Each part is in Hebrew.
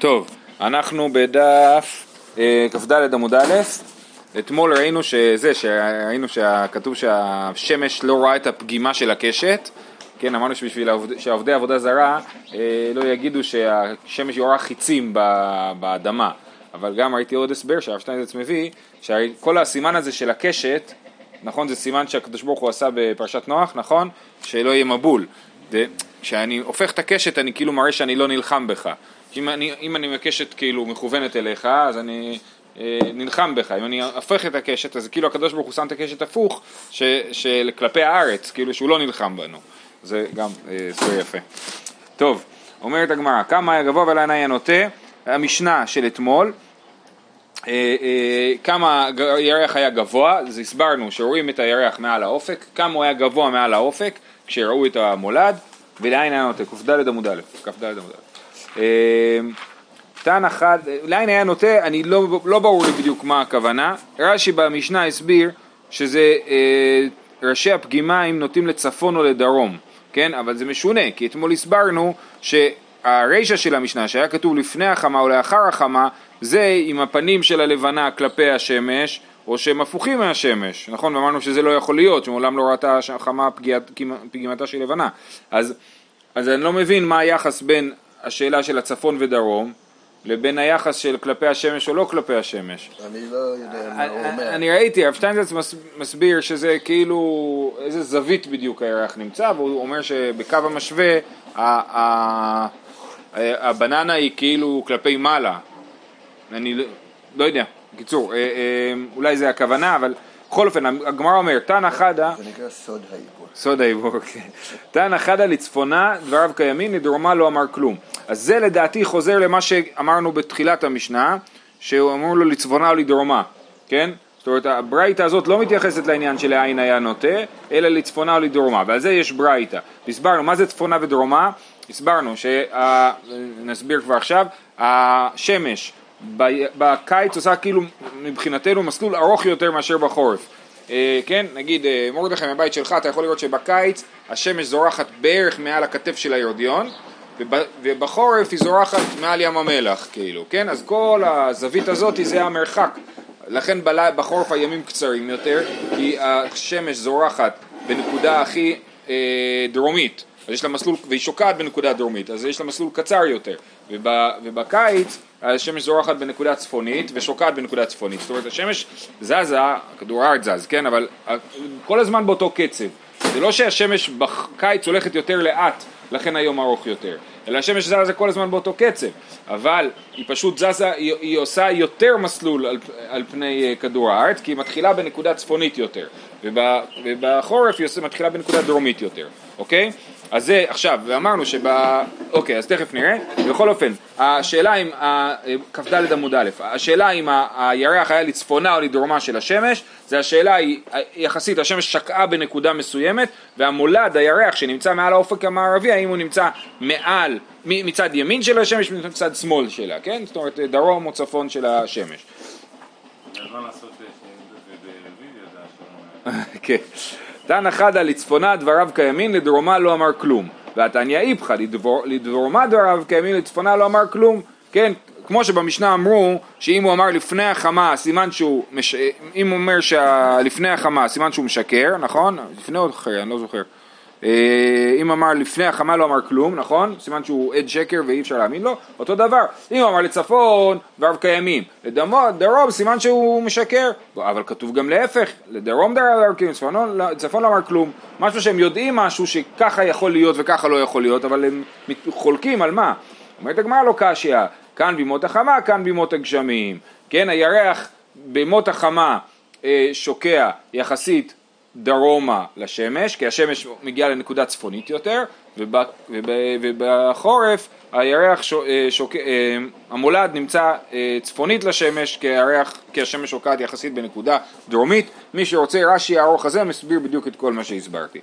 טוב, אנחנו בדף אה, כ"ד עמוד א', אתמול ראינו שזה, שראינו שכתוב שהשמש לא רואה את הפגימה של הקשת, כן, אמרנו שבשביל העובד, שעובדי עבודה זרה אה, לא יגידו שהשמש יורה חיצים באדמה, אבל גם ראיתי עוד הסבר שהרב שטיינזץ מביא, שכל הסימן הזה של הקשת, נכון, זה סימן שהקדוש ברוך הוא עשה בפרשת נוח, נכון? שלא יהיה מבול. כשאני הופך את הקשת אני כאילו מראה שאני לא נלחם בך. אם אני, אם אני מקשת כאילו מכוונת אליך, אז אני אה, נלחם בך. אם אני הופך את הקשת, אז כאילו הקדוש ברוך הוא שם את הקשת הפוך, ש, של כלפי הארץ, כאילו שהוא לא נלחם בנו. זה גם הסבר אה, יפה. טוב, אומרת הגמרא, כמה היה גבוה ולאן היה נוטה? המשנה של אתמול, אה, אה, כמה הירח היה גבוה, אז הסברנו שרואים את הירח מעל האופק, כמה הוא היה גבוה מעל האופק כשראו את המולד, ולאין היה נוטה, קד עמוד א', כ"ד עמוד א'. תן אחד, לעין היה נוטה, אני לא, לא ברור לי בדיוק מה הכוונה, רש"י במשנה הסביר שזה אה, ראשי הפגימה אם נוטים לצפון או לדרום, כן? אבל זה משונה, כי אתמול הסברנו שהרישא של המשנה שהיה כתוב לפני החמה או לאחר החמה זה עם הפנים של הלבנה כלפי השמש או שהם הפוכים מהשמש, נכון? ואמרנו שזה לא יכול להיות, שמעולם לא ראתה החמה פגימתה של לבנה אז, אז אני לא מבין מה היחס בין השאלה של הצפון ודרום לבין היחס של כלפי השמש או לא כלפי השמש. אני לא יודע מה הוא אומר. אני ראיתי, הרב שטיינזץ מסביר שזה כאילו, איזה זווית בדיוק הירח נמצא, והוא אומר שבקו המשווה הבננה היא כאילו כלפי מעלה. אני לא, לא יודע, בקיצור, אה, אה, אולי זה הכוונה, אבל בכל אופן, הגמרא אומר, תנא חדא... זה נקרא סוד העיבור. סוד העיבור, כן. תנא חדא לצפונה, דבריו קיימים, לדרומה לא אמר כלום. אז זה לדעתי חוזר למה שאמרנו בתחילת המשנה, שהוא אמור לו לצפונה או לדרומה, כן? זאת אומרת, הברייתא הזאת לא מתייחסת לעניין של העין היה נוטה, אלא לצפונה או לדרומה, ועל זה יש ברייתא. הסברנו, מה זה צפונה ודרומה? הסברנו, נסביר כבר עכשיו, השמש בקיץ עושה כאילו מבחינתנו מסלול ארוך יותר מאשר בחורף. אה, כן, נגיד אה, מרדכי מהבית שלך אתה יכול לראות שבקיץ השמש זורחת בערך מעל הכתף של היורדיון ובחורף היא זורחת מעל ים המלח כאילו, כן? אז כל הזווית הזאת זה המרחק לכן בחורף הימים קצרים יותר כי השמש זורחת בנקודה הכי אה, דרומית אז יש לה מסלול, והיא שוקעת בנקודה דרומית, אז יש לה מסלול קצר יותר, וב, ובקיץ השמש זורחת בנקודה צפונית ושוקעת בנקודה צפונית, זאת אומרת השמש זזה, כדור הארץ זז, כן, אבל כל הזמן באותו קצב, זה לא שהשמש בקיץ הולכת יותר לאט, לכן היום ארוך יותר, אלא השמש זזה כל הזמן באותו קצב, אבל היא פשוט זזה, היא, היא עושה יותר מסלול על, על פני uh, כדור הארץ, כי היא מתחילה בנקודה צפונית יותר, וב, ובחורף היא מתחילה בנקודה דרומית יותר, אוקיי? אז זה עכשיו, ואמרנו שב... אוקיי, אז תכף נראה. בכל אופן, השאלה אם, כ"ד עמוד א', השאלה אם הירח היה לצפונה או לדרומה של השמש, זה השאלה היא, יחסית השמש שקעה בנקודה מסוימת, והמולד, הירח שנמצא מעל האופק המערבי, האם הוא נמצא מעל, מצד ימין של השמש, מצד שמאל שלה, כן? זאת אומרת, דרום או צפון של השמש. כן. תנא חדא לצפונה דבריו קיימים, לדרומה לא אמר כלום. והתניא איפכא לדרומה דבריו קיימים, לצפונה לא אמר כלום. כן, כמו שבמשנה אמרו שאם הוא אמר לפני החמה סימן שהוא, מש... אם הוא אומר שלפני החמה סימן שהוא משקר, נכון? לפני או אחרי, אני לא זוכר. אה, אם אמר לפני החמה לא אמר כלום, נכון? סימן שהוא עד שקר ואי אפשר להאמין לו, אותו דבר. אם אמר לצפון, דבריו קיימים. לדרום, סימן שהוא משקר. אבל כתוב גם להפך, לדרום דבריו קיימים, צפון לא אמר כלום. משהו שהם יודעים משהו שככה יכול להיות וככה לא יכול להיות, אבל הם חולקים על מה? אומרת הגמרא לא קשיא, כאן בימות החמה, כאן בימות הגשמים. כן, הירח בימות החמה אה, שוקע יחסית דרומה לשמש, כי השמש מגיעה לנקודה צפונית יותר, וב, וב, ובחורף הירח, שוק, אה, שוק, אה, המולד נמצא אה, צפונית לשמש, כי, הירח, כי השמש שוקעת יחסית בנקודה דרומית. מי שרוצה, רש"י הארוך הזה מסביר בדיוק את כל מה שהסברתי.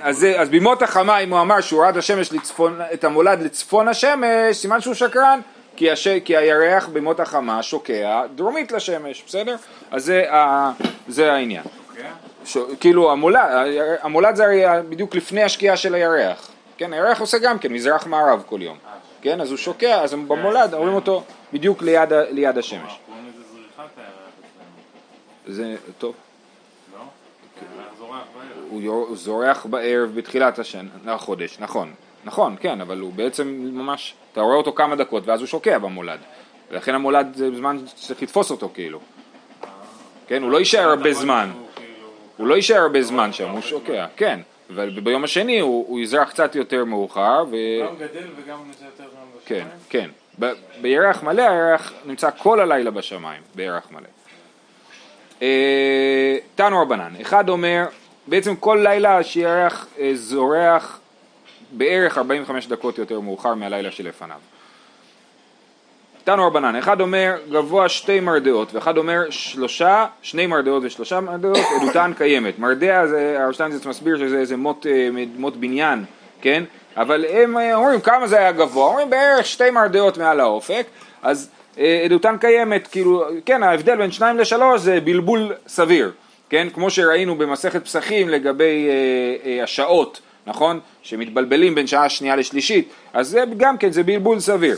אז, אז בימות החמה, אם הוא אמר שהוא ראה את לצפון, את המולד לצפון השמש, סימן שהוא שקרן. כי, הש... כי הירח בימות החמה שוקע דרומית לשמש, בסדר? אז זה, ה... זה העניין. ש... כאילו המולד, המולד זה הרי בדיוק לפני השקיעה של הירח, כן, הירח עושה גם כן מזרח מערב כל יום, כן, אז הוא שוקע, אז במולד רואים אותו בדיוק ליד, ליד השמש. אצלנו, זה טוב, לא? הוא זורח בערב בתחילת השן, החודש, נכון, נכון, כן, אבל הוא בעצם ממש, אתה רואה אותו כמה דקות ואז הוא שוקע במולד, ולכן המולד זה זמן שצריך לתפוס אותו כאילו, כן, הוא לא יישאר הרבה זמן. הוא לא יישאר הרבה זמן שם, הוא שוקע, כן. אבל ביום השני הוא, יזרח קצת יותר מאוחר. גם גדל וגם נמצא יותר זמן כן, בשמיים? כן. ב- בירח מלא הירח נמצא כל הלילה בשמיים, בירח מלא. אה, תנו רבנן, אחד אומר, בעצם כל לילה שירח אה, זורח בערך 45 דקות יותר מאוחר מהלילה שלפניו. תנו רבנן, אחד אומר גבוה שתי מרדאות, ואחד אומר שלושה, שני מרדאות ושלושה מרדאות, עדותן קיימת. מרדע זה, הרב שטיינזרץ מסביר שזה איזה מוט, אה, מוט בניין, כן? אבל הם אה, אומרים כמה זה היה גבוה, אומרים בערך שתי מרדאות מעל האופק, אז אה, עדותן קיימת, כאילו, כן, ההבדל בין שניים לשלוש זה בלבול סביר, כן? כמו שראינו במסכת פסחים לגבי אה, אה, השעות, נכון? שמתבלבלים בין שעה שנייה לשלישית, אז זה גם כן, זה בלבול סביר.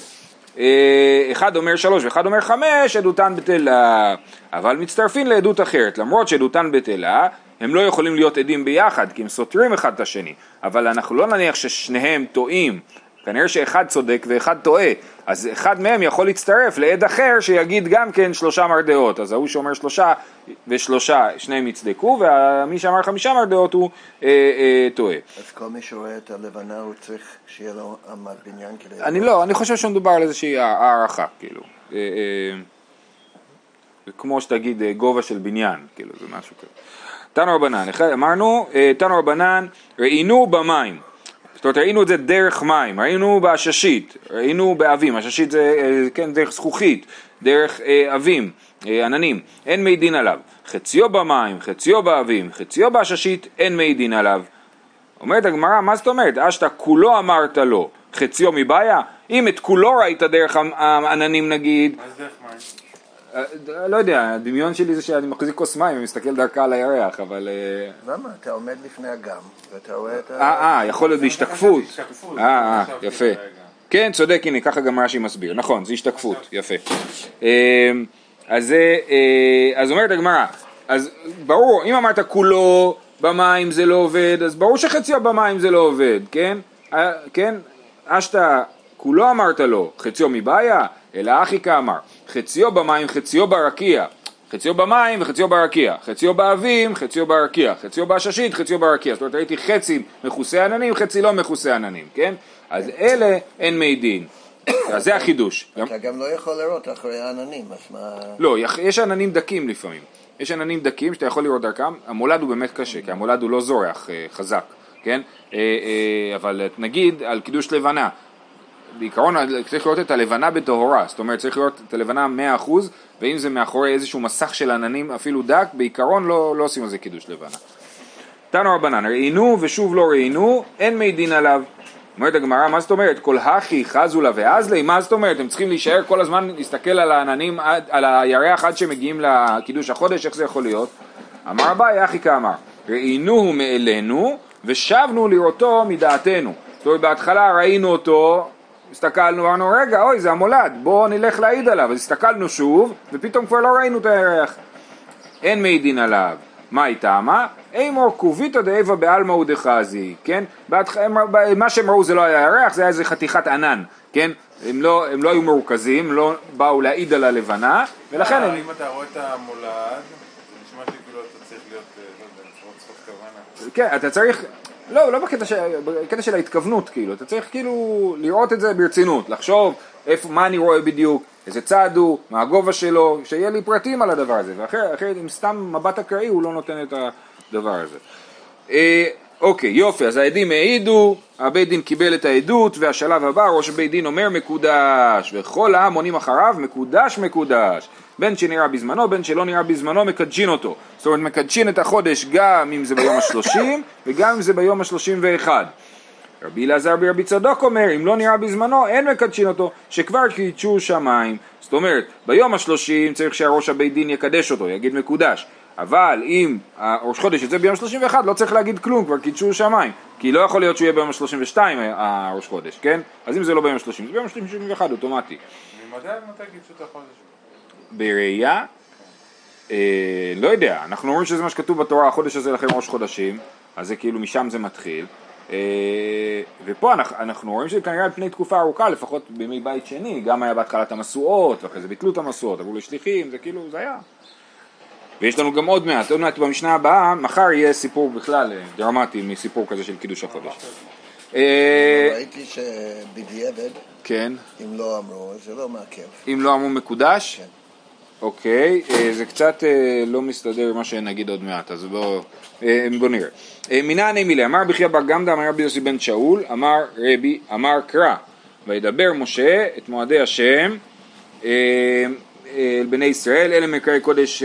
אה, אחד אומר שלוש ואחד אומר חמש, עדותן בטלה, אבל מצטרפים לעדות אחרת, למרות שעדותן בטלה, הם לא יכולים להיות עדים ביחד, כי הם סותרים אחד את השני, אבל אנחנו לא נניח ששניהם טועים, כנראה שאחד צודק ואחד טועה, אז אחד מהם יכול להצטרף לעד אחר שיגיד גם כן שלושה מרדאות, אז ההוא שאומר שלושה ושלושה, שניהם יצדקו, ומי שאמר חמישה מרדאות הוא אה, אה, טועה. אז כל מי שרואה את הלבנה הוא צריך שיהיה לו עמד בניין כדי... אני לא, אני חושב שמדובר על איזושהי הערכה, כאילו. אה, אה, כמו שתגיד אה, גובה של בניין, כאילו, זה משהו כזה. תנו רבנן, אמרנו, אה, תנו רבנן, ראינו במים. זאת אומרת, ראינו את זה דרך מים, ראינו בעששית, ראינו באבים, עששית זה, אה, כן, דרך זכוכית, דרך אה, אבים, אה, עננים, אין מי דין עליו. חציו במים, חציו באבים, חציו בעששית, אין מי דין עליו. אומרת הגמרא, מה זאת אומרת? אשתא כולו אמרת לו, חציו מבעיה? אם את כולו ראית דרך העננים נגיד, מה זה דרך מים? אה, לא יודע, הדמיון שלי זה שאני מחזיק כוס מים ומסתכל דרכה על הירח, אבל... אה, למה? אתה עומד לפני אגם, ואתה רואה את ה... אה, אה, יכול להיות בהשתקפות. השתקפות, אה, אה, יפה. כן, צודק, הנה, ככה גם רש"י מסביר. נכון, זה השתקפות, יפה. אה, אז זה, אה, אז אומרת הגמרא, אז ברור, אם אמרת כולו במים זה לא עובד, אז ברור שחציו במים זה לא עובד, כן? אה, כן? אשתא כולו אמרת לו, חציו מבעיה, אלא אחי כאמר, חציו במים, חציו ברקיע. חציו במים וחציו ברקיע, חציו באבים, חציו ברקיע, חציו בעששית, חציו ברקיע. זאת אומרת, ראיתי חצי מכוסה עננים, חצי לא מכוסה עננים, כן? אז אלה אין מי דין. אז זה החידוש. אתה גם לא יכול לראות אחרי העננים, אז מה... לא, יש עננים דקים לפעמים. יש עננים דקים שאתה יכול לראות דרכם, המולד הוא באמת קשה, כי המולד הוא לא זורח אה, חזק, כן? אה, אה, אבל נגיד על קידוש לבנה, בעיקרון צריך לראות את הלבנה בטהורה, זאת אומרת צריך לראות את הלבנה 100% ואם זה מאחורי איזשהו מסך של עננים אפילו דק, בעיקרון לא, לא עושים על זה קידוש לבנה. תנו רבנן, ראינו ושוב לא ראינו, אין מי דין עליו. אומרת הגמרא, מה זאת אומרת? כל הכי חזו לה ואזלי? מה זאת אומרת? הם צריכים להישאר כל הזמן להסתכל על העננים, על הירח עד שמגיעים לקידוש החודש, איך זה יכול להיות? אמר אביי, אחי כאמר, ראינוהו מאלינו ושבנו לראותו מדעתנו. זאת אומרת, בהתחלה ראינו אותו, הסתכלנו, אמרנו, רגע, אוי, זה המולד, בואו נלך להעיד עליו. אז הסתכלנו שוב, ופתאום כבר לא ראינו את הירח. אין מי דין עליו. מה איתה? מה? אימור קוביתא דאיבה בעלמא ודחזי, כן? בהתח... מה שהם ראו זה לא היה ירח, זה היה איזה חתיכת ענן, כן? הם לא, הם לא היו מרוכזים, הם לא באו להעיד על הלבנה, ולכן הם... אם אתה רואה את המולד, זה נשמע שכאילו אתה צריך להיות, אה, לא יודע, לפחות צחוק כוונה. כן, אתה צריך... לא, לא בקטע של, בקטע של ההתכוונות, כאילו, אתה צריך כאילו לראות את זה ברצינות, לחשוב איפה, מה אני רואה בדיוק, איזה צעד הוא, מה הגובה שלו, שיהיה לי פרטים על הדבר הזה, ואחרת עם סתם מבט אקראי הוא לא נותן את הדבר הזה. אה, אוקיי, יופי, אז העדים העידו, הבית דין קיבל את העדות, והשלב הבא, ראש בית דין אומר מקודש, וכל העם עונים אחריו, מקודש מקודש. בין שנראה בזמנו, בין שלא נראה בזמנו, מקדשין אותו. זאת אומרת, מקדשין את החודש גם אם זה ביום השלושים, וגם אם זה ביום השלושים ואחד. רבי אלעזר ברבי צדוק אומר, אם לא נראה בזמנו, אין מקדשין אותו, שכבר קידשו שמיים. זאת אומרת, ביום השלושים צריך שהראש הבית דין יקדש אותו, יגיד מקודש. אבל אם הראש חודש יוצא ביום 31 לא צריך להגיד כלום, כבר קידשו שמיים, כי לא יכול להיות שהוא יהיה ביום 32 הראש חודש, כן? אז אם זה לא ביום 30, זה ביום 31 אוטומטי. ממתי עד מתי קידשו את החודש? בראייה, אה, לא יודע, אנחנו אומרים שזה מה שכתוב בתורה, החודש הזה לכם ראש חודשים, אז זה כאילו משם זה מתחיל. אה, ופה אנחנו, אנחנו רואים שזה כנראה על פני תקופה ארוכה, לפחות בימי בית שני, גם היה בהתחלת המשואות, ואחרי זה ביטלו את המשואות, עברו לשליחים, זה כאילו, זה היה. ויש לנו גם עוד מעט, עוד מעט במשנה הבאה, מחר יהיה סיפור בכלל אה, דרמטי מסיפור כזה של קידוש החודש. אה, ראיתי שבדיעבד, כן, אם לא אמרו, זה לא מעכב. אם לא אמרו מקודש, כן. אוקיי, אה, זה קצת אה, לא מסתדר עם שנגיד עוד מעט, אז בואו אה, בוא נראה. אה, מנעני מילי, אמר בחייא בר גמדא, אמר רבי יוסי בן שאול, אמר רבי, אמר קרא, וידבר משה את מועדי השם אל בני ישראל, אלה מקראי קודש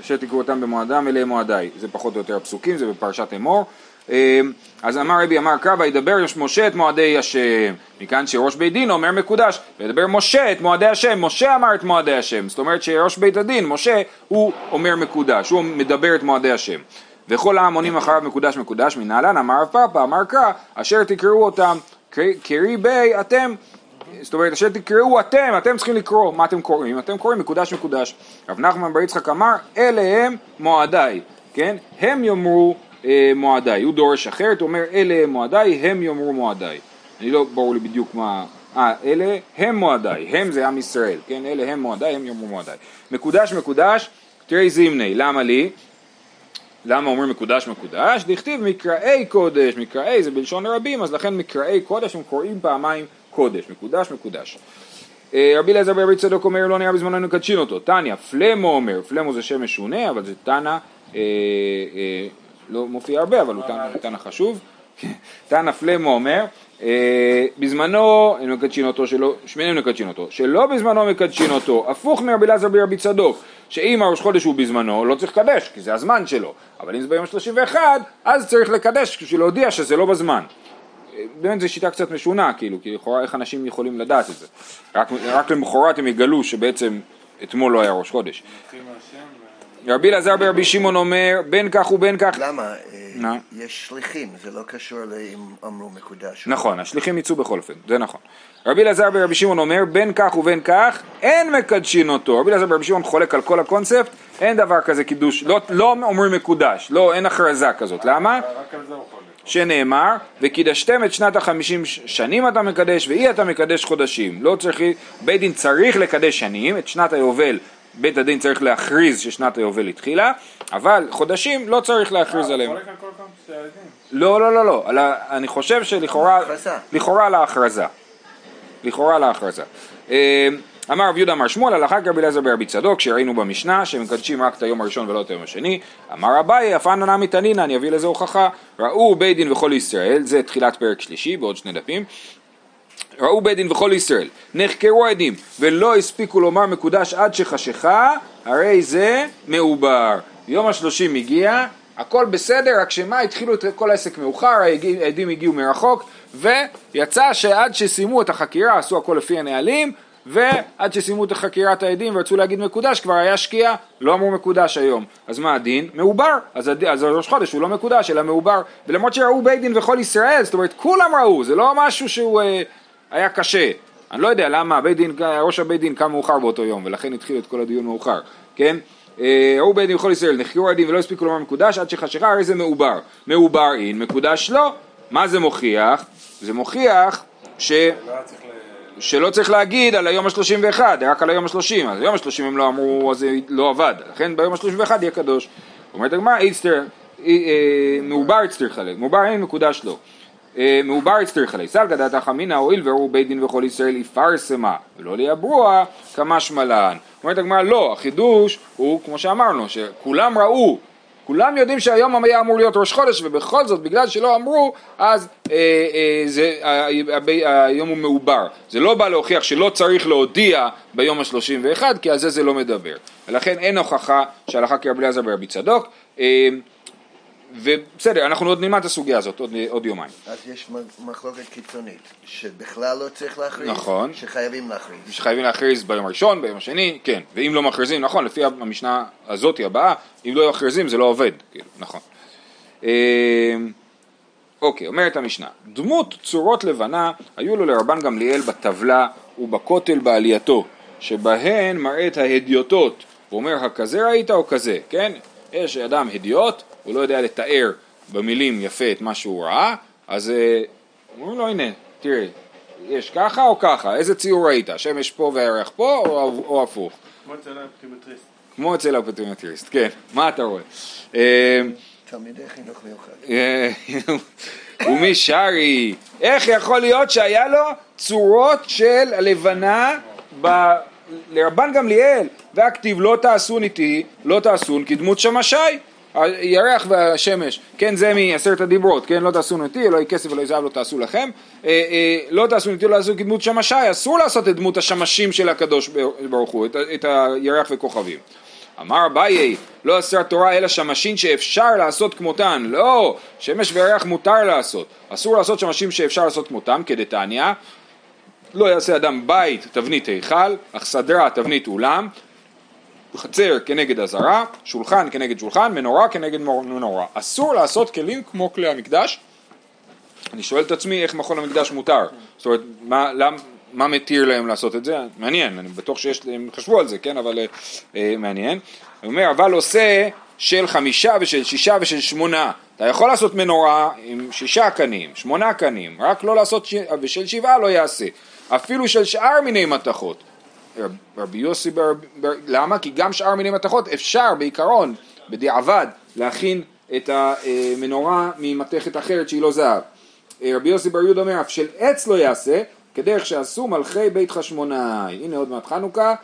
אשר תקראו אותם במועדם, אלה מועדיי. זה פחות או יותר הפסוקים, זה בפרשת אמור. אה, אז אמר רבי אמר קרא וידבר משה את מועדי השם מכאן שראש בית דין אומר מקודש וידבר משה את מועדי השם משה אמר את מועדי השם זאת אומרת שראש בית הדין משה הוא אומר מקודש הוא מדבר את מועדי השם וכל העמונים אחריו מקודש מקודש מנהלן אמר רב פאפא אמר קרא אשר תקראו אותם קרי בי אתם זאת אומרת, אשר תקראו אתם, אתם צריכים לקרוא, מה אתם קוראים? אתם קוראים מקודש מקודש. רב נחמן בר יצחק אמר, אלה הם מועדיי, כן? הם יאמרו מועדיי. הוא דורש אחרת, הוא אומר, אלה מועדיי, הם יאמרו מועדיי. אני לא ברור לי בדיוק מה... אה, אלה הם מועדיי, הם זה עם ישראל, כן? אלה הם מועדיי, הם יאמרו מועדיי. מקודש מקודש, תראי זימני, למה לי? למה אומרים מקודש מקודש? דכתיב מקראי קודש, מקראי זה בלשון רבים, אז לכן מקראי קודש הם קוראים פעמיים קודש, מקודש מקודש. אה, רבי אליעזר ברבי צדוק אומר לא נראה בזמנו מקדשין אותו, תניא, פלמו אומר, פלמו זה שם משונה, אבל זה תנא, אה, אה, לא מופיע הרבה, אבל הוא תנא- חשוב. תנא פלמו אומר, אה, בזמנו הם מקדשין אותו, שלא, שמינם מקדשין אותו, שלא בזמנו מקדשין אותו, הפוך מרבי אליעזר ברבי צדוק, שאם הראש חודש הוא בזמנו, לא צריך לקדש, כי זה הזמן שלו, אבל אם זה ביום 31, אז צריך לקדש בשביל להודיע שזה לא בזמן. באמת זו שיטה קצת משונה, כאילו, כי לכאורה איך אנשים יכולים לדעת את זה? רק, רק למחרת הם יגלו שבעצם אתמול לא היה ראש חודש. רבי אלעזר ברבי שמעון אומר, בין כך ובין כך, למה? אה? יש שליחים, זה לא קשור לאם אמרו מקודש. נכון, השליחים יצאו בכל אופן, זה נכון. רבי אלעזר ברבי שמעון אומר, בין כך ובין כך, אין מקדשין אותו. רבי אלעזר ברבי שמעון חולק על כל הקונספט, אין דבר כזה קידוש, לא, לא אומרים מקודש, לא, אין הכרזה כזאת. למה? רק על זה הוא חולק. שנאמר, וקידשתם את שנת החמישים שנים אתה מקדש, ואי אתה מקדש חודשים. לא צריך, בית דין צריך לקדש שנים, את שנת היובל בית הדין צריך להכריז ששנת היובל התחילה, אבל חודשים לא צריך להכריז אה, עליהם. לא, לא, לא, לא, אני חושב שלכאורה. לכאורה על ההכרזה. לכאורה על ההכרזה. אה, אמר רב יהודה אמר שמואל הלכה כרבי אליעזר ברבי צדוק שראינו במשנה שמקדשים רק את היום הראשון ולא את היום השני אמר אביי אף אנא נמי תנינא אני אביא לזה הוכחה ראו בית דין וכל ישראל זה תחילת פרק שלישי בעוד שני דפים ראו בית דין וכל ישראל, נחקרו עדים ולא הספיקו לומר מקודש עד שחשיכה, הרי זה מעובר. יום השלושים הגיע, הכל בסדר, רק שמה התחילו את כל העסק מאוחר, העדים הגיעו מרחוק, ויצא שעד שסיימו את החקירה, עשו הכל לפי הנהלים, ועד שסיימו את חקירת העדים ורצו להגיד מקודש, כבר היה שקיעה, לא אמרו מקודש היום. אז מה הדין? מעובר. אז, הד... אז ראש חודש הוא לא מקודש, אלא מעובר. ולמרות שראו בית דין וכל ישראל, זאת אומרת, כולם ראו, זה לא משהו שהוא... אה, היה קשה. אני לא יודע למה הבית דין, ראש הבית דין קם מאוחר באותו יום, ולכן התחיל את כל הדיון מאוחר, כן? אה, ראו בית דין בכל ישראל, נחקרו הדין ולא הספיקו לומר מקודש עד שחשיכה, הרי זה מעובר. מעובר אין, מקודש לא. מה זה מוכיח? זה מוכיח ש... לא. שלא צריך להגיד על היום ה-31, רק על היום ה-30, אז היום ה-30 הם לא אמרו, אז זה לא עבד, לכן ביום ה-31 יהיה קדוש. אומרת הגמרא, איצטר, אה, מעובר איצטר חלק, מעובר אין מקודש לא. אה, מעובר איצטר חלק, סלגא דתא חמינא הואיל וראו בית דין וכל ישראל יפרסמה, ולא ליברוע כמשמע לן. אומרת הגמרא, לא, החידוש הוא, כמו שאמרנו, שכולם ראו. כולם יודעים שהיום היה אמור להיות ראש חודש ובכל זאת בגלל שלא אמרו אז אה, אה, זה, אה, אה, היום הוא מעובר. זה לא בא להוכיח שלא צריך להודיע ביום השלושים ואחד כי על זה זה לא מדבר. ולכן אין הוכחה שהלכה כרבי אליעזר ברבי צדוק. אה, ובסדר, אנחנו עוד נלמד את הסוגיה הזאת עוד, עוד יומיים. אז יש מחלוקת קיצונית, שבכלל לא צריך להכריז, נכון. שחייבים להכריז. שחייבים להכריז ביום הראשון, ביום השני, כן, ואם לא מכריזים, נכון, לפי המשנה הזאת הבאה, אם לא מכריזים זה לא עובד, כאילו, נכון. אה, אוקיי, אומרת המשנה, דמות צורות לבנה היו לו לרבן גמליאל בטבלה ובכותל בעלייתו, שבהן מראה את ההדיוטות, הוא אומר הכזה ראית או כזה, כן? יש אדם הדיוט, הוא לא יודע לתאר במילים יפה את מה שהוא ראה, אז אה, אומרים לו הנה, תראה, יש ככה או ככה, איזה ציור ראית, השמש פה והירח פה או, או הפוך? כמו אצל האופטומטריסט. כמו אצל האופטומטריסט, כן, מה אתה רואה? אה, תלמידי חינוך מיוחד. אה, ומי שרי, איך יכול להיות שהיה לו צורות של הלבנה ב... לרבן גמליאל, והכתיב לא תעשון איתי, לא תעשון כדמות שמשי, הירח והשמש, כן זה מעשרת הדיברות, כן? לא תעשון איתי, אלוהי כסף אלוהי זהב לא תעשו לכם, אה, אה, לא תעשון איתי, לא תעשו כדמות שמשי, אסור לעשות את דמות השמשים של הקדוש ברוך הוא, את, את הירח וכוכבים. אמר אביי, לא אסרה תורה אלא שמשין שאפשר לעשות כמותן, לא, שמש וירח מותר לעשות, אסור לעשות שמשין שאפשר לעשות כמותם, כדתניא, לא יעשה אדם בית תבנית היכל, אך סדרה תבנית אולם, חצר כנגד אזהרה, שולחן כנגד שולחן, מנורה כנגד מנורה. אסור לעשות כלים כמו כלי המקדש. אני שואל את עצמי איך מכון המקדש מותר. זאת אומרת, מה, למ, מה מתיר להם לעשות את זה? מעניין, אני בטוח שיש, הם חשבו על זה, כן, אבל אה, אה, מעניין. הוא אומר, אבל עושה של חמישה ושל שישה ושל שמונה. אתה יכול לעשות מנורה עם שישה קנים, שמונה קנים, רק לא לעשות, ש... ושל שבעה לא יעשה. אפילו של שאר מיני מתכות. רב- רבי יוסי, בר, למה? כי גם שאר מיני מתכות אפשר בעיקרון, בדיעבד, להכין את המנורה ממתכת אחרת שהיא לא זהב. אה, רבי יוסי בר יהודה אומר, אף של עץ לא יעשה, כדרך שעשו מלכי בית חשמונאי. הנה עוד מעט חנוכה,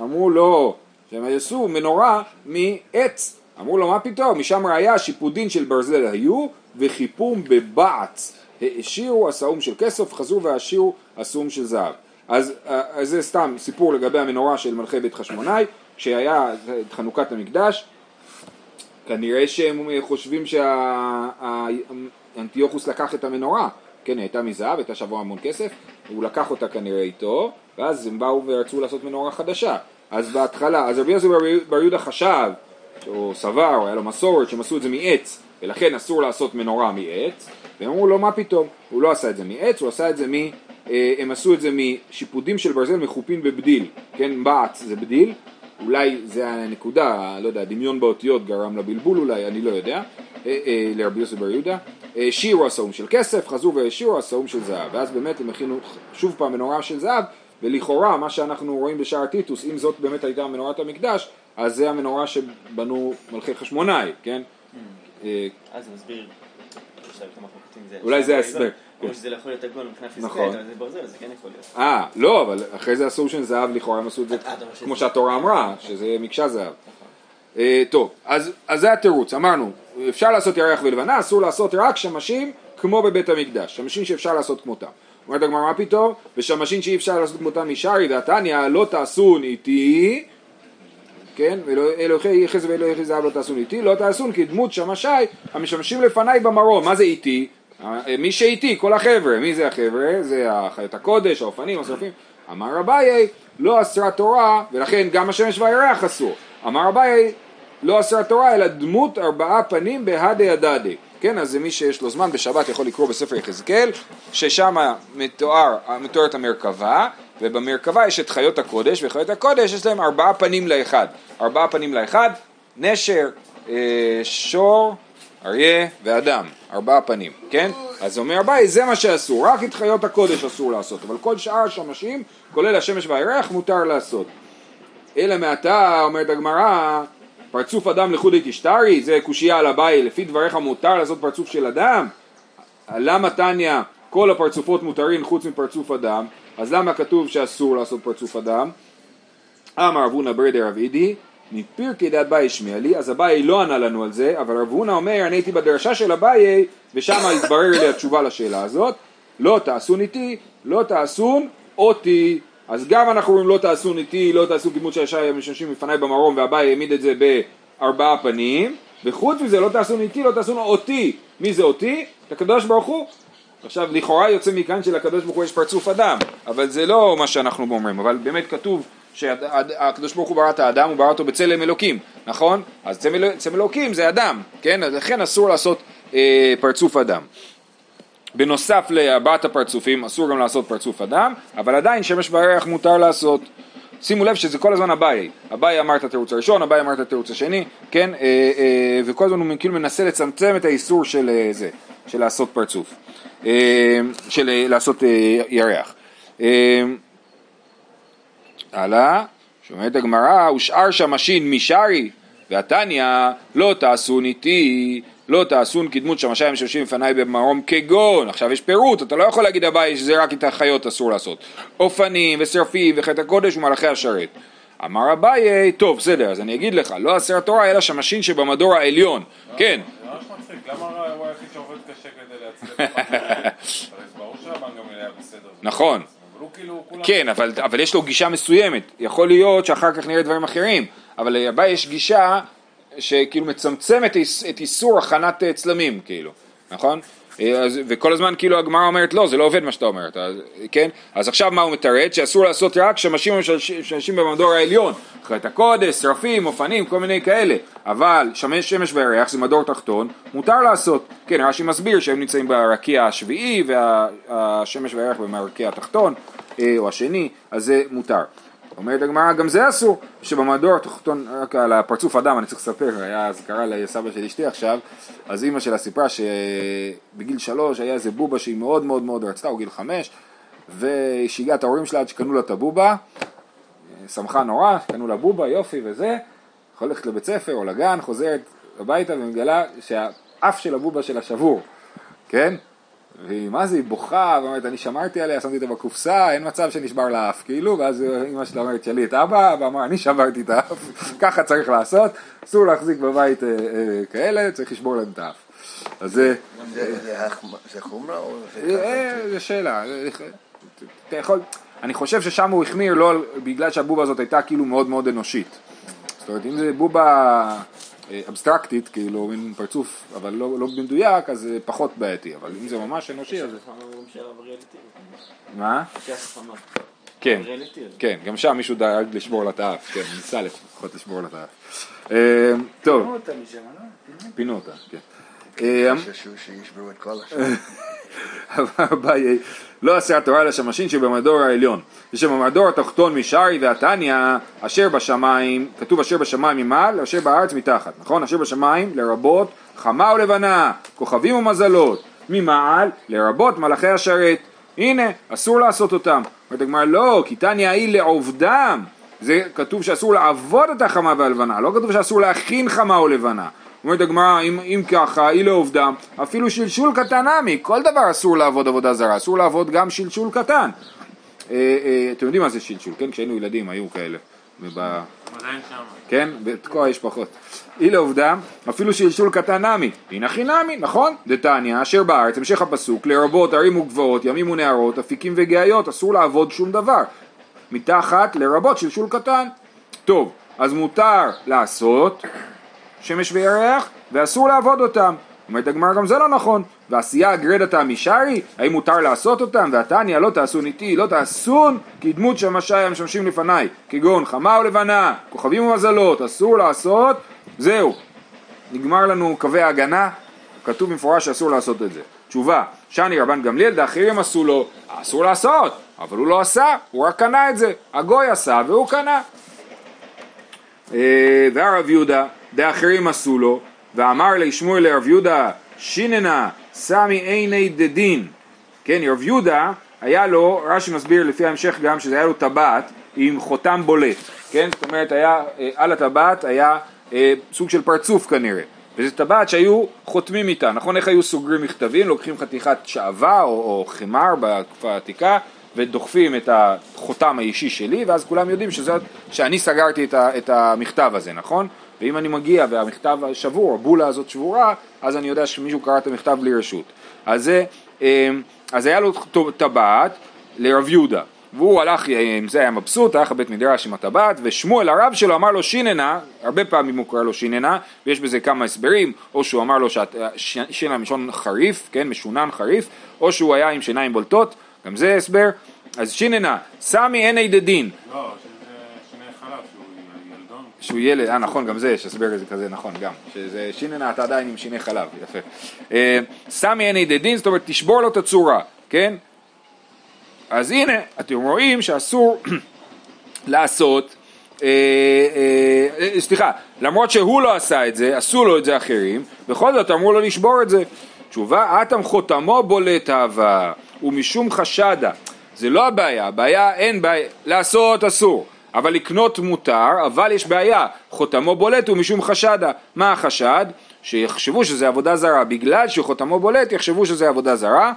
אמרו לו, שהם יעשו מנורה מעץ. אמרו לו, מה פתאום? משם ראיה שיפודין של ברזל היו, וחיפום בבעץ. העשירו הסאום של כסף, חזרו והעשירו הסאום של זהב. אז, אה, אז זה סתם סיפור לגבי המנורה של מלכי בית חשמונאי, כשהיה את חנוכת המקדש, כנראה שהם חושבים שאנטיוכוס לקח את המנורה, כן, הייתה מזהב, הייתה שווה המון כסף, הוא לקח אותה כנראה איתו, ואז הם באו ורצו לעשות מנורה חדשה. אז בהתחלה, אז רבי יוסי בר- יהודה חשב, או סבר, או היה לו מסורת, שהם עשו את זה מעץ, ולכן אסור לעשות מנורה מעץ, והם אמרו לו מה פתאום, הוא לא עשה את זה מעץ, הוא עשה את זה מ... אה, הם עשו את זה משיפודים של ברזל מחופין בבדיל, כן, בעץ זה בדיל, אולי זה הנקודה, לא יודע, דמיון באותיות גרם לבלבול אולי, אני לא יודע, אה, אה, לרבי יוסי בר יהודה, העשירו עשאום של כסף, חזרו והעשירו עשאום של זהב, ואז באמת הם הכינו שוב פעם מנורה של זהב, ולכאורה מה שאנחנו רואים בשער טיטוס, אם זאת באמת הייתה מנורת המקדש, אז זה המנורה שבנו מלכי חשמונאי, כן? אה, אז מסביר, זה. אולי זה ההסבר. או שזה לא יכול להיות עגול מבחינה פיזיקלית, נכון. אבל זה ברזל, זה כן יכול להיות. אה, לא, אבל אחרי זה עשו של זהב, לכאורה הם עשו את זה אה, כמו שהתורה אמרה, שזה מקשה זהב. אה, טוב, אז אז זה התירוץ, אמרנו, אפשר לעשות ירח ולבנה, אסור לעשות רק שמשים כמו בבית המקדש, שמשים שאפשר לעשות כמותם. אומרת הגמרא, מה פתאום? ושמשים שאי אפשר לעשות כמותם משרי והתניא, לא תעשון איתי, כן, ואלוהי חסד ואלוהי זהב לא תעשון איתי, לא תעשון כדמות שמשי המשמשים לפניי במרום, מה זה איתי? אה, מי שאיתי, כל החבר'ה, מי זה החבר'ה? זה החיות הקודש, האופנים, השרפים. אמר אביי, לא אסרה תורה, ולכן גם השמש והירח אסור. אמר אביי, לא אסרה תורה, אלא דמות ארבעה פנים בהדי הדדי. כן, אז זה מי שיש לו זמן בשבת יכול לקרוא בספר יחזקאל, ששם מתואר, מתוארת המרכבה, ובמרכבה יש את חיות הקודש, וחיות הקודש יש להם ארבעה פנים לאחד. ארבעה פנים לאחד, נשר, אה, שור, אריה ואדם, ארבעה פנים, כן? אז אומר אביי, זה מה שאסור, רק את חיות הקודש אסור לעשות, אבל כל שאר השמשים, כולל השמש והירח, מותר לעשות. אלא מעתה, אומרת הגמרא, פרצוף אדם לחודי תשתרי, זה קושייה על אביי, לפי דבריך מותר לעשות פרצוף של אדם? למה תניא כל הפרצופות מותרים חוץ מפרצוף אדם? אז למה כתוב שאסור לעשות פרצוף אדם? אמר רב הונא ברדר רב אידי, מפירקי דעת באי השמיע לי, אז אביי לא ענה לנו על זה, אבל רב הונא אומר, אני הייתי בדרשה של אביי, ושם התברר לי התשובה לשאלה הזאת, לא תעשון איתי, לא תעשון אותי. אז גם אנחנו אומרים לא תעשון איתי, לא תעשו של השי המשמשים לפניי במרום, ואביי העמיד את זה בארבעה פנים, וחוץ מזה לא תעשון איתי, לא תעשון אותי. מי זה אותי? את הקדוש ברוך הוא. עכשיו לכאורה יוצא מכאן שלקדוש ברוך הוא יש פרצוף אדם, אבל זה לא מה שאנחנו אומרים, אבל באמת כתוב שהקדוש ברוך הוא ברא את האדם, הוא ברא אותו בצלם אלוקים, נכון? אז צלם, אלוקים זה אדם, כן? לכן אסור לעשות אה, פרצוף אדם. בנוסף לארבעת הפרצופים אסור גם לעשות פרצוף אדם, אבל עדיין שמש וירח מותר לעשות. שימו לב שזה כל הזמן אביי, אביי אמר את התירוץ הראשון, אביי אמר את התירוץ השני, כן, אה, אה, וכל הזמן הוא כאילו מנסה לצמצם את האיסור של אה, זה, של לעשות פרצוף, אה, של אה, לעשות אה, ירח. אה, הלאה, שאומרת הגמרא, ושאר שמשין משרי, והתניא לא תעשון איתי, לא תעשון כדמות שמשיים משמשים לפניי במרום כגון, עכשיו יש פירוט, אתה לא יכול להגיד אביי שזה רק את החיות אסור לעשות, אופנים ושרפים וחטא הקודש ומלאכי השרת. אמר אביי, טוב בסדר, אז אני אגיד לך, לא אסר התורה אלא שמשין שבמדור העליון, כן. זה ממש מצחיק, למה הוא היחיד שעובד קשה כדי להצליח? ברור היה בסדר. נכון. כאילו, כולם... כן, אבל, אבל יש לו גישה מסוימת, יכול להיות שאחר כך נראה דברים אחרים, אבל לאביי יש גישה שכאילו מצמצמת את איס- את איסור הכנת אה, צלמים, כאילו, נכון? אה, אז, וכל הזמן כאילו הגמרא אומרת לא, זה לא עובד מה שאתה אומר, אתה, כן? אז עכשיו מה הוא מתרץ? שאסור לעשות רק שמשים ומשמשים במדור העליון, חטא הקודש, שרפים, אופנים, כל מיני כאלה, אבל שמש, שמש וירח זה מדור תחתון, מותר לעשות. כן, רש"י מסביר שהם נמצאים ברקיע השביעי והשמש והירח במרקיע התחתון, או השני, אז זה מותר. אומרת הגמרא, גם זה אסור, שבמדור התחתון, רק על הפרצוף אדם, אני צריך לספר, היה אזכרה לסבא של אשתי עכשיו, אז אימא שלה סיפרה שבגיל שלוש היה איזה בובה שהיא מאוד מאוד מאוד רצתה, או גיל חמש, והיא את ההורים שלה עד שקנו לה את הבובה, שמחה נורא, קנו לה בובה, יופי וזה, הולכת לבית ספר או לגן, חוזרת הביתה ומגלה שהאף של הבובה שלה שבור, כן? והיא, מה זה, היא בוכה, ואומרת, אני שמרתי עליה, שמתי אותה בקופסה, אין מצב שנשבר לה אף, כאילו, ואז אמא שלה אומרת, שאלי את אבא, אבא אמר, אני שברתי את האף, ככה צריך לעשות, אסור להחזיק בבית אה, אה, כאלה, צריך לשבור להם את האף. אז זה, זה- זה החמ- זה חומרה או זה אה? זה שאלה, אתה יכול, אני חושב ששם הוא החמיר לא בגלל שהבובה הזאת הייתה כאילו מאוד מאוד אנושית. זאת אומרת, אם זה בובה אה, אבסטרקטית, כאילו, מין פרצוף, אבל לא, לא במדויק, אז זה פחות בעייתי, אבל אם זה ממש אנושי, אז... מה? כן. כן, גם שם מישהו דאג לשבור לה את האף, כן, ניסה לפחות לשבור לה את האף. אה, טוב, פינו אותה משם, לא? פינו אותה, כן. אה, חששו שישברו את כל השם. לא עשה התורה לשמשין שבמדור העליון, ושבמדור התחתון משרי והתניא, אשר בשמיים, כתוב אשר בשמיים ממעל, אשר בארץ מתחת, נכון? אשר בשמיים לרבות חמה ולבנה, כוכבים ומזלות, ממעל לרבות מלאכי השרת. הנה, אסור לעשות אותם. אומרת הגמרא, לא, כי תניא היא לעובדם. זה כתוב שאסור לעבוד את החמה והלבנה, לא כתוב שאסור להכין חמה או לבנה. אומרת הגמרא, אם, אם ככה, אי לעובדם, אפילו שלשול קטן עמי, כל דבר אסור לעבוד עבודה זרה, אסור לעבוד גם שלשול קטן. אה, אה, אתם יודעים מה זה שלשול, כן? כשהיינו ילדים היו כאלה. וב... עדיין שם. כן? בתקוע יש פחות. אי לעובדם, אפילו שלשול קטן נמי, הנה חינמי, נכון? דתניא, אשר בארץ, המשך הפסוק, לרבות ערים וגבעות, ימים ונהרות, אפיקים וגאיות, אסור לעבוד שום דבר. מתחת לרבות שלשול קטן. טוב, אז מותר לעשות שמש וירח, ואסור לעבוד אותם. אומרת הגמרא גם זה לא נכון. ועשייה גרדתא משרי, האם מותר לעשות אותם? והתניא לא תעשון איתי, לא תעשון כדמות שמשי המשמשים לפניי, כגון חמה או לבנה, כוכבים ומזלות, אסור לעשות, זהו. נגמר לנו קווי ההגנה, כתוב במפורש שאסור לעשות את זה. תשובה, שאני רבן גמליאל, דאחרים עשו לו, אסור לעשות, אבל הוא לא עשה, הוא רק קנה את זה. הגוי עשה והוא קנה. אה, והרב יהודה, דאחרים עשו לו, ואמר לשמואל לרב יהודה, שיננה, סמי עיני דדין. כן, רב יהודה, היה לו, רש"י מסביר לפי ההמשך גם, שזה היה לו טבעת עם חותם בולט. כן, זאת אומרת, היה, אה, על הטבעת היה אה, סוג של פרצוף כנראה. וזו טבעת שהיו חותמים איתה, נכון? איך היו סוגרים מכתבים? לוקחים חתיכת שעווה או, או חמר בתקופה העתיקה ודוחפים את החותם האישי שלי ואז כולם יודעים שזאת, שאני סגרתי את, ה, את המכתב הזה, נכון? ואם אני מגיע והמכתב שבור, הבולה הזאת שבורה, אז אני יודע שמישהו קרא את המכתב בלי רשות. אז, זה, אה, אז היה לו טבעת לרב יהודה, והוא הלך עם זה, היה מבסוט, הלך לבית מדרש עם הטבעת, ושמואל הרב שלו אמר לו שיננה, הרבה פעמים הוא קורא לו שיננה, ויש בזה כמה הסברים, או שהוא אמר לו שיננה מלשון חריף, כן, משונן חריף, או שהוא היה עם שיניים בולטות, גם זה הסבר, אז שיננה, סמי עיני דדין, לא, שהוא ילד, אה נכון, גם זה יש הסבר לזה כזה, נכון, גם, שזה שיננה אתה עדיין עם שיני חלב, יפה. אה, סמי עיני דדין, זאת אומרת תשבור לו את הצורה, כן? אז הנה, אתם רואים שאסור לעשות, אה, אה, אה, סליחה, למרות שהוא לא עשה את זה, עשו לו את זה אחרים, בכל זאת אמרו לו לשבור את זה. תשובה, אטם חותמו בולט אהבה, ומשום חשדה. זה לא הבעיה, הבעיה אין בעיה, לעשות אסור, אבל לקנות מותר, אבל יש בעיה, חותמו בולט ומשום חשדה. מה החשד? שיחשבו שזה עבודה זרה, בגלל שחותמו בולט יחשבו שזה עבודה זרה.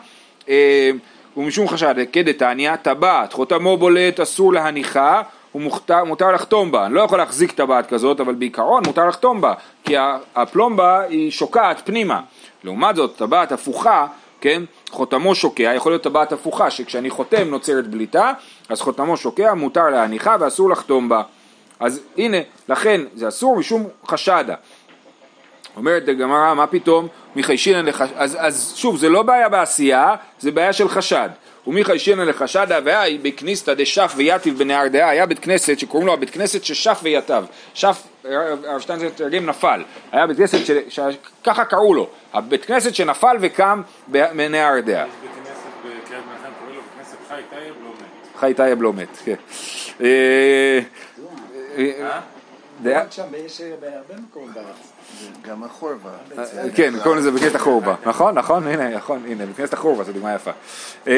אה, ומשום חשד, כדתניא, טבעת, חותמו בולט אסור להניחה ומותר מותר לחתום בה, אני לא יכול להחזיק טבעת כזאת, אבל בעיקרון מותר לחתום בה, כי הפלומבה היא שוקעת פנימה. לעומת זאת, טבעת הפוכה, כן, חותמו שוקע, יכול להיות טבעת הפוכה, שכשאני חותם נוצרת בליטה, אז חותמו שוקע, מותר להניחה ואסור לחתום בה. אז הנה, לכן זה אסור משום חשדה. אומרת הגמרא, מה פתאום, מחיישינן לחשד, אז, אז שוב, זה לא בעיה בעשייה, זה בעיה של חשד. ומחיישינן לחשד הוויה בכניסתא דשף ויתיב בנהר דעה, היה בית כנסת שקוראים לו הבית כנסת ששף ויתב, שף, הרב שטיינזלץ תרגם נפל, היה בית כנסת שככה קראו לו, הבית כנסת שנפל וקם בנהרדעא. יש בית כנסת בקריית מנחם, קוראים לו בית כנסת חי טייב לא מת. חי טייב לא מת, כן. אה, אה? דעה- שם יש בהרבה מקומות בארץ. גם החורבה. כן, קוראים לזה בית כנסת החורבה, נכון, נכון, הנה, נכון, הנה, בית כנסת החורבה, זו דוגמה יפה. אה,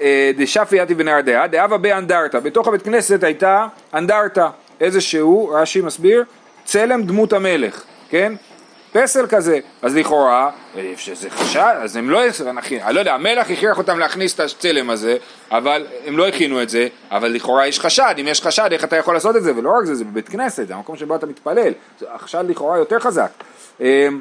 אה, דשף ויתיב בנהר דאבה באנדרטה, בתוך הבית כנסת הייתה אנדרטה, איזשהו, רש"י מסביר, צלם דמות המלך, כן? פסל כזה, אז לכאורה, אה, שזה חשד, אז הם לא, אני לא יודע, המלך הכריח אותם להכניס את הצלם הזה, אבל הם לא הכינו את זה, אבל לכאורה יש חשד, אם יש חשד, איך אתה יכול לעשות את זה, ולא רק זה, זה בבית כנסת, זה המקום שבו אתה מתפלל, החשד לכאורה יותר חזק. אמ,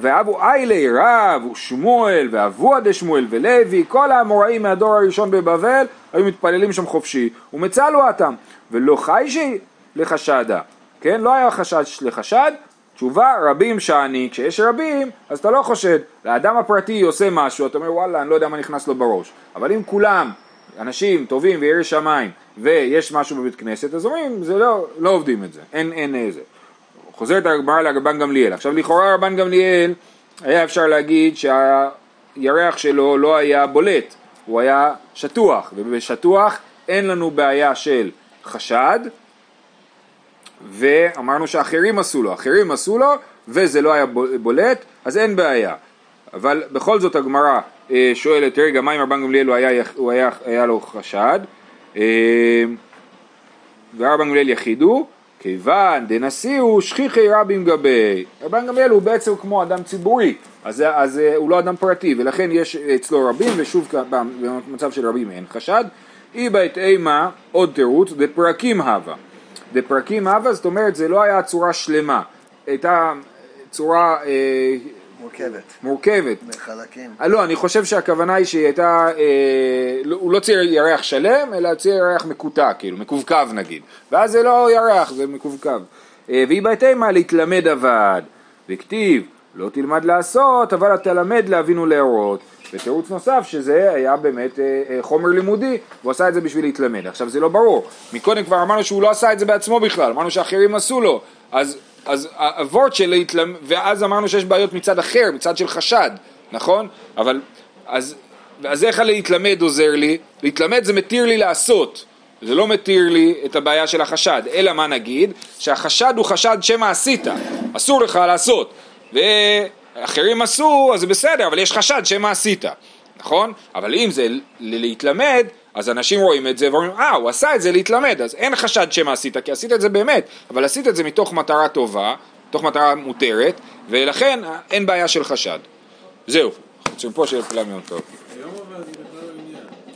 ואבו איילי רב ושמואל ואבוה דשמואל ולוי כל האמוראים מהדור הראשון בבבל היו מתפללים שם חופשי ומצלו אותם ולא חיישי לחשדה כן? לא היה חשד לחשד תשובה רבים שאני כשיש רבים אז אתה לא חושד. לאדם הפרטי עושה משהו אתה אומר וואלה אני לא יודע מה נכנס לו בראש. אבל אם כולם אנשים טובים ויראי שמיים ויש משהו בבית כנסת אז אומרים זה לא, לא עובדים את זה אין, אין איזה. חוזרת הגמרא לרבן גמליאל. עכשיו לכאורה רבן גמליאל היה אפשר להגיד שהירח שלו לא היה בולט, הוא היה שטוח, ובשטוח אין לנו בעיה של חשד, ואמרנו שאחרים עשו לו, אחרים עשו לו וזה לא היה בול- בולט, אז אין בעיה. אבל בכל זאת הגמרא אה, שואלת, רגע, מה אם רבן גמליאל הוא היה, הוא היה, היה לו חשד? אה, ורבן גמליאל יחידו, כיוון דנשיאו שכיחי רבים גבי. רבן גמליאל הוא בעצם כמו אדם ציבורי, אז, אז אה, הוא לא אדם פרטי, ולכן יש אצלו רבים, ושוב במצב של רבים אין חשד. אי בית אימה, עוד תירוץ, דפרקים הווה. דפרקים הווה, זאת אומרת זה לא היה צורה שלמה, הייתה צורה אה, מורכבת. מורכבת. מחלקים. אה, לא, אני חושב שהכוונה היא שהיא הייתה, אה, לא- הוא לא צייר ירח שלם, אלא צייר ירח מקוטע, כאילו, מקווקו נגיד. ואז זה לא ירח, זה מקווקו. אה, והיא בהתאמה להתלמד אבד. וכתיב, לא תלמד לעשות, אבל תלמד להבין ולהורות. ותירוץ נוסף שזה היה באמת אה, אה, חומר לימודי, הוא עשה את זה בשביל להתלמד. עכשיו זה לא ברור, מקודם כבר אמרנו שהוא לא עשה את זה בעצמו בכלל, אמרנו שאחרים עשו לו, אז, אז הוורט של להתלמד, ואז אמרנו שיש בעיות מצד אחר, מצד של חשד, נכון? אבל, אז, אז איך להתלמד עוזר לי? להתלמד זה מתיר לי לעשות. זה לא מתיר לי את הבעיה של החשד, אלא מה נגיד? שהחשד הוא חשד שמא עשית, אסור לך לעשות, ואחרים עשו, אז זה בסדר, אבל יש חשד שמא עשית, נכון? אבל אם זה להתלמד, אז אנשים רואים את זה ואומרים, אה, הוא עשה את זה להתלמד, אז אין חשד שמא עשית, כי עשית את זה באמת, אבל עשית את זה מתוך מטרה טובה, מתוך מטרה מותרת, ולכן אין בעיה של חשד. זהו, חוץ מפה שיהיה לכולם יום טוב.